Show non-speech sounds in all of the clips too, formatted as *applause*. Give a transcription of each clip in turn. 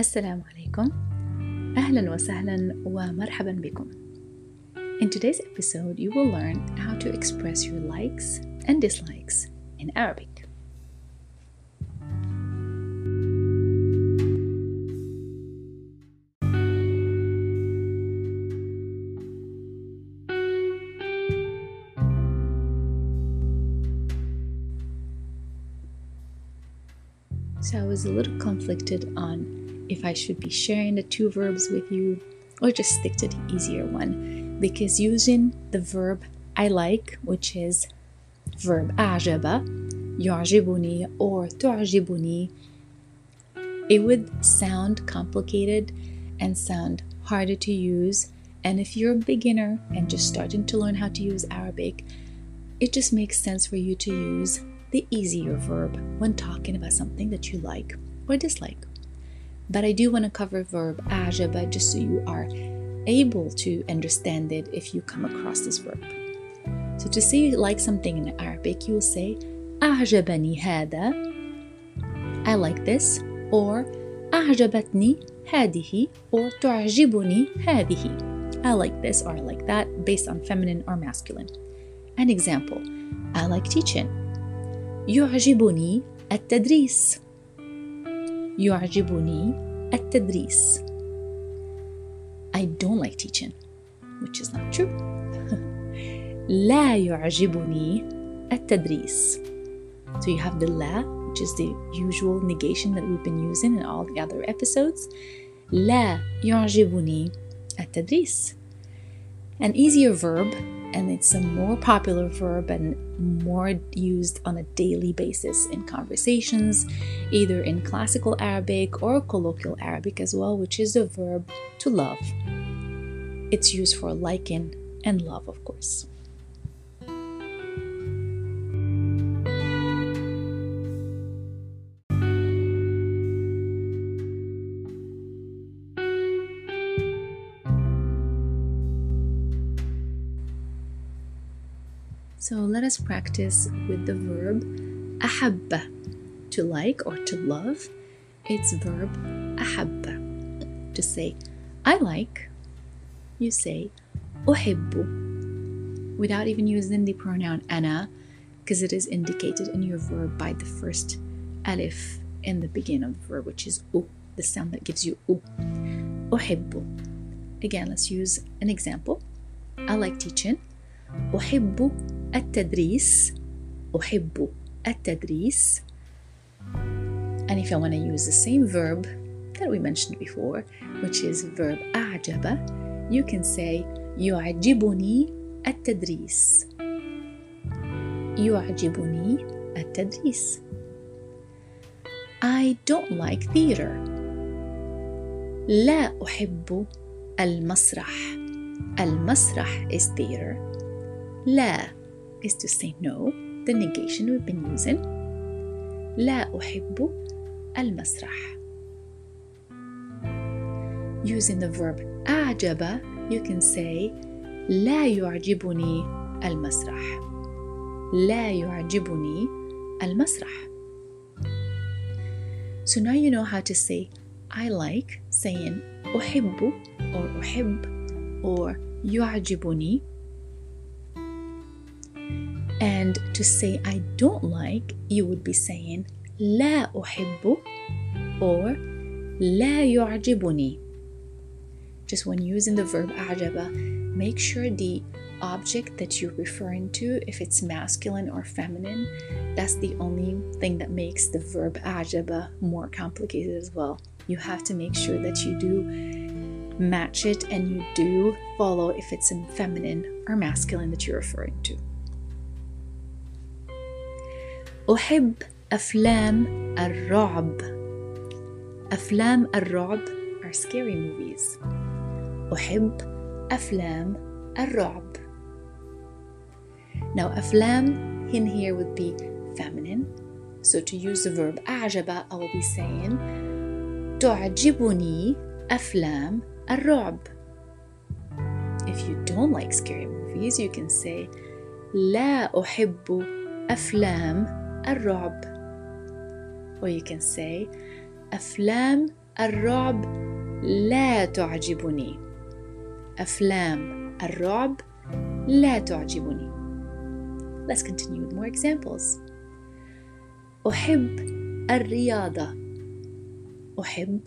Assalamu alaikum. Ahlan wa sahlan wa marhaban bikum. In today's episode, you will learn how to express your likes and dislikes in Arabic. So I was a little conflicted on if I should be sharing the two verbs with you or just stick to the easier one because using the verb I like, which is verb أعجب, يعجبني or تعجبني, it would sound complicated and sound harder to use. And if you're a beginner and just starting to learn how to use Arabic, it just makes sense for you to use the easier verb when talking about something that you like or dislike. But I do want to cover verb أعجب just so you are able to understand it if you come across this verb. So to say you like something in Arabic, you will say أعجبني هذا I like this or أعجبتني هذه or تعجبني هذه I like this or I like that based on feminine or masculine. An example I like teaching يعجبني التدريس يعجبني التدريس I don't like teaching which is not true *laughs* لا يعجبني التدريس so you have the لا which is the usual negation that we've been using in all the other episodes لا يعجبني التدريس an easier verb and it's a more popular verb and more used on a daily basis in conversations, either in classical Arabic or colloquial Arabic as well, which is the verb to love. It's used for liking and love, of course. So let us practice with the verb أحب to like or to love. It's verb أحب to say I like. You say أحب without even using the pronoun أنا because it is indicated in your verb by the first alif in the beginning of the verb which is u, the sound that gives you u. أحب. Again, let's use an example. I like teaching. أحب التدريس أحب التدريس and if I want to use the same verb that we mentioned before which is verb أعجب you can say يعجبني التدريس يعجبني التدريس I don't like theater لا أحب المسرح المسرح is theater لا is to say no, the negation we've been using. لا أحب المسرح. Using the verb أعجب, you can say لا يعجبني المسرح. لا يعجبني المسرح. So now you know how to say I like saying أحب or أحب or يعجبني and to say I don't like, you would be saying لا أحب or لا يعجبني. Just when using the verb أعجب, make sure the object that you're referring to, if it's masculine or feminine, that's the only thing that makes the verb أعجب more complicated as well. You have to make sure that you do match it and you do follow if it's in feminine or masculine that you're referring to. أحب أفلام الرعب أفلام الرعب are scary movies أحب أفلام الرعب Now أفلام in here would be feminine So to use the verb أعجب I will be saying تعجبني أفلام الرعب If you don't like scary movies you can say لا أحب أفلام الرعب or you can say أفلام الرعب لا تعجبني أفلام الرعب لا تعجبني Let's continue with more examples أحب الرياضة أحب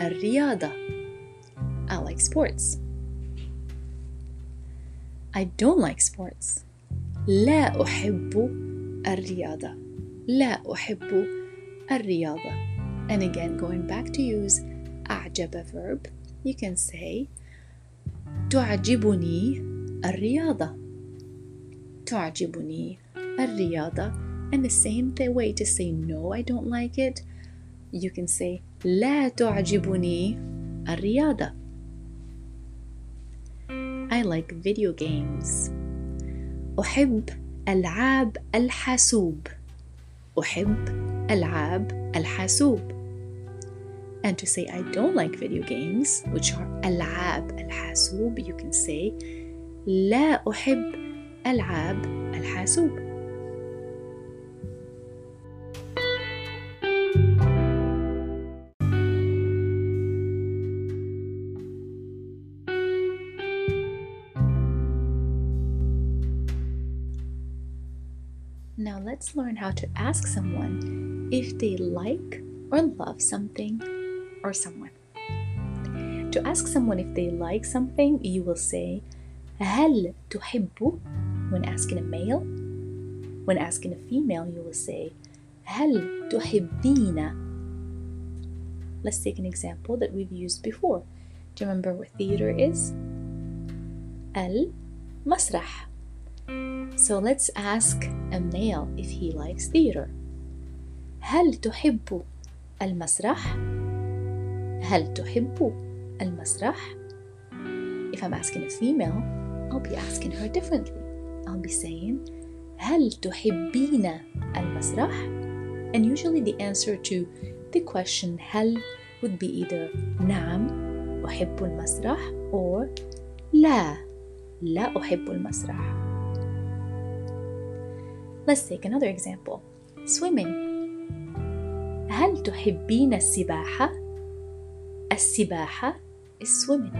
الرياضة I like sports I don't like sports لا أحب الرياضة لا أحب الرياضة and again going back to use أعجب verb you can say تعجبني الرياضة تعجبني الرياضة and the same way to say no I don't like it you can say لا تعجبني الرياضة I like video games أحب ألعاب الحاسوب أحب ألعاب الحاسوب. And to say I don't like video games which are ألعاب الحاسوب you can say لا أحب ألعاب الحاسوب. Now let's learn how to ask someone if they like or love something or someone. To ask someone if they like something, you will say هل تحب when asking a male. When asking a female, you will say هل تحبين Let's take an example that we've used before. Do you remember what theater is? المسرح so let's ask a male if he likes theater. هل تحب المسرح؟ هل تحب المسرح؟ If I'm asking a female, I'll be asking her differently. I'll be saying هل تحبين المسرح؟ And usually the answer to the question هل would be either نعم أحب المسرح or لا لا أحب المسرح. Let's take another example. Swimming. هل تحبين السباحة؟ السباحة is swimming.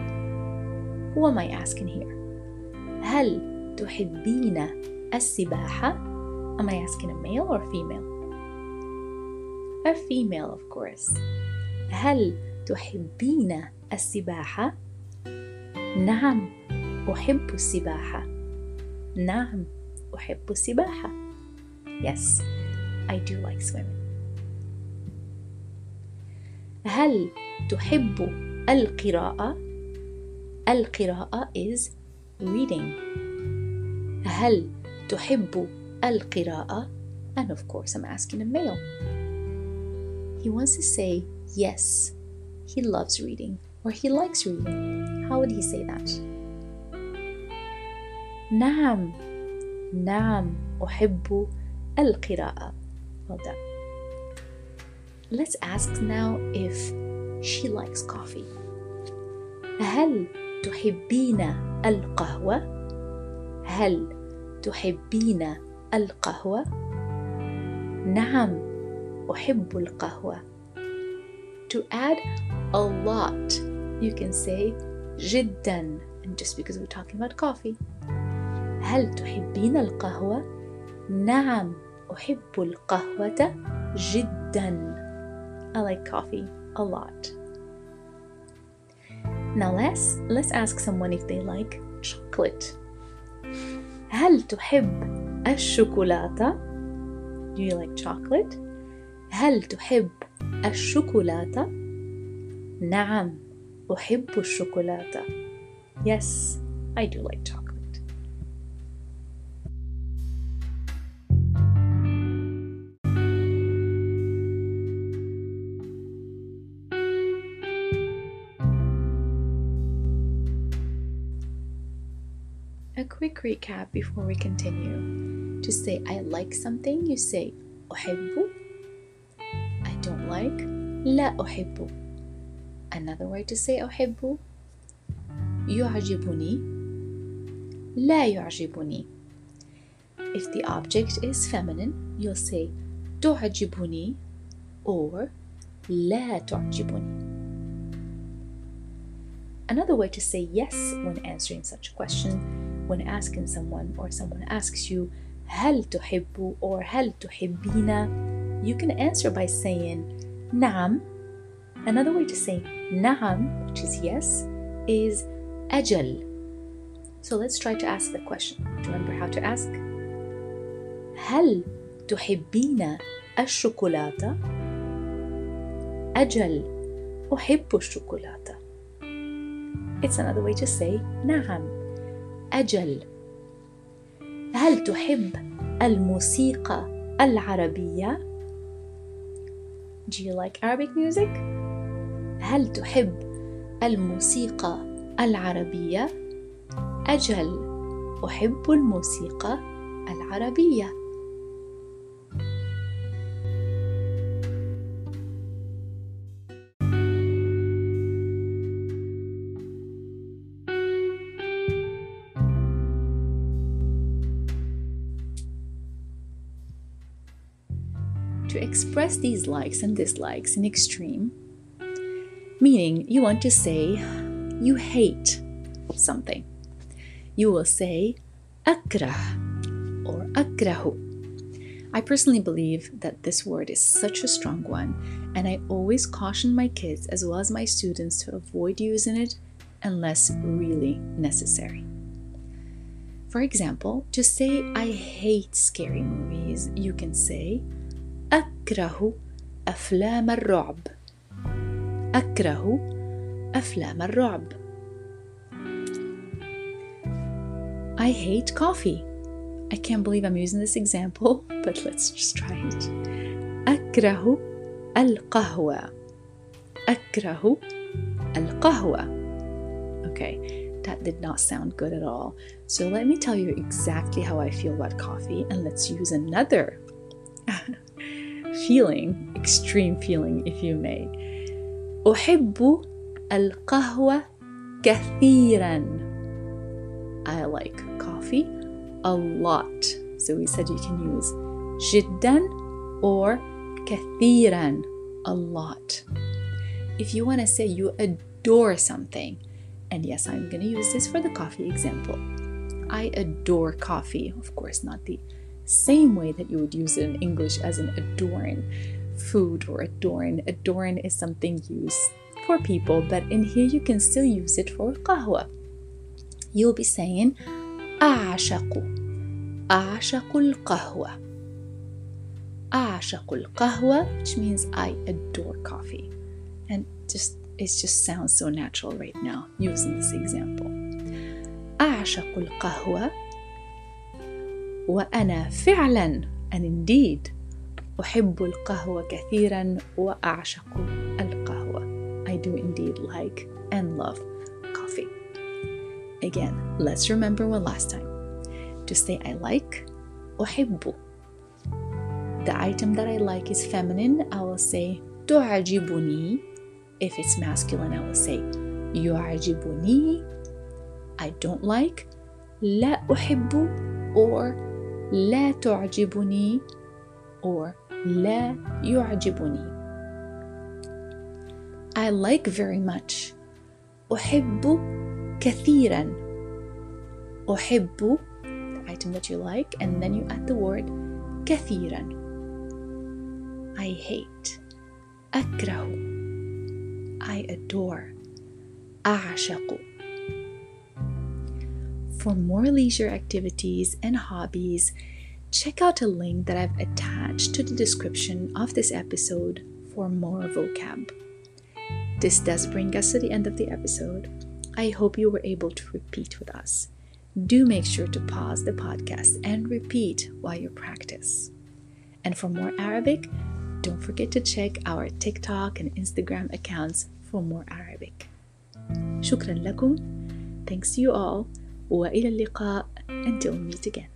Who am I asking here? هل تحبين السباحة? Am I asking a male or female? A female, of course. هل تحبين السباحة؟ نعم، أحب السباحة. نعم، أحب السباحة. Yes, I do like swimming. هل تحب القراءة؟ القراءة is reading. هل تحب القراءة؟ And of course, I'm asking a male. He wants to say yes, he loves reading or he likes reading. How would he say that? نعم نعم أحب القراءة. Well done. Let's ask now if she likes coffee. هل تحبين القهوة؟ هل تحبين القهوة؟ نعم أحب القهوة. To add a lot, you can say جدا and just because we're talking about coffee. هل تحبين القهوة؟ نعم أحب القهوة جدا I like coffee a lot Now let's, let's ask someone if they like chocolate هل تحب الشوكولاتة؟ Do you like chocolate? هل تحب الشوكولاتة؟ نعم أحب الشوكولاتة Yes, I do like chocolate quick recap before we continue. To say I like something, you say أحب. I don't like لا أحب. Another way to say أحب يعجبني لا يعجبني. If the object is feminine, you'll say تعجبني or لا تعجبني. Another way to say yes when answering such a question, when asking someone or someone asks you, هل تحب or هل تحبين, you can answer by saying نعم. Another way to say نعم, which is yes, is أجل. So let's try to ask the question. Do you remember how to ask? هل تحبين الشوكولاتة؟ أجل أحب الشوكولاتة. It's another way to say نعم أجل هل تحب الموسيقى العربية؟ Do you like Arabic music? هل تحب الموسيقى العربية؟ أجل أحب الموسيقى العربية to express these likes and dislikes in extreme, meaning you want to say you hate something. You will say akrah or akrahu. I personally believe that this word is such a strong one, and I always caution my kids as well as my students to avoid using it unless really necessary. For example, to say I hate scary movies, you can say أكره أفلام الرعب أكره أفلام الرعب I hate coffee. I can't believe I'm using this example, *laughs* but let's just try it. أكره القهوة أكره القهوة Okay, that did not sound good at all. So let me tell you exactly how I feel about coffee and let's use another *laughs* feeling, extreme feeling, if you may. أحب القهوة كثيرا. I like coffee a lot. So we said you can use جدا or كثيرا, a lot. If you want to say you adore something, and yes, I'm going to use this for the coffee example. I adore coffee, of course, not the same way that you would use it in English as an adorn food or adorn. Adorn is something used for people, but in here you can still use it for qahwa. You'll be saying أعشق أعشق القهوة أعشق القهوة which means I adore coffee and just it just sounds so natural right now using this example أعشق القهوة وأنا فعلا and indeed أحب القهوة كثيرا وأعشق القهوة I do indeed like and love coffee Again, let's remember one last time. To say I like, أحب. The item that I like is feminine, I will say تعجبني. If it's masculine, I will say يعجبني. I don't like, لا أحب or لا تعجبني or لا يعجبني. I like very much. أحب كثيرا. أحب the item that you like and then you add the word كثيرا. I hate. أكره. I adore. أعشق. For more leisure activities and hobbies, check out a link that I've attached to the description of this episode for more vocab. This does bring us to the end of the episode. I hope you were able to repeat with us. Do make sure to pause the podcast and repeat while you practice. And for more Arabic, don't forget to check our TikTok and Instagram accounts for more Arabic. شكرا لكم. Thanks to you all. وإلى اللقاء until we meet again.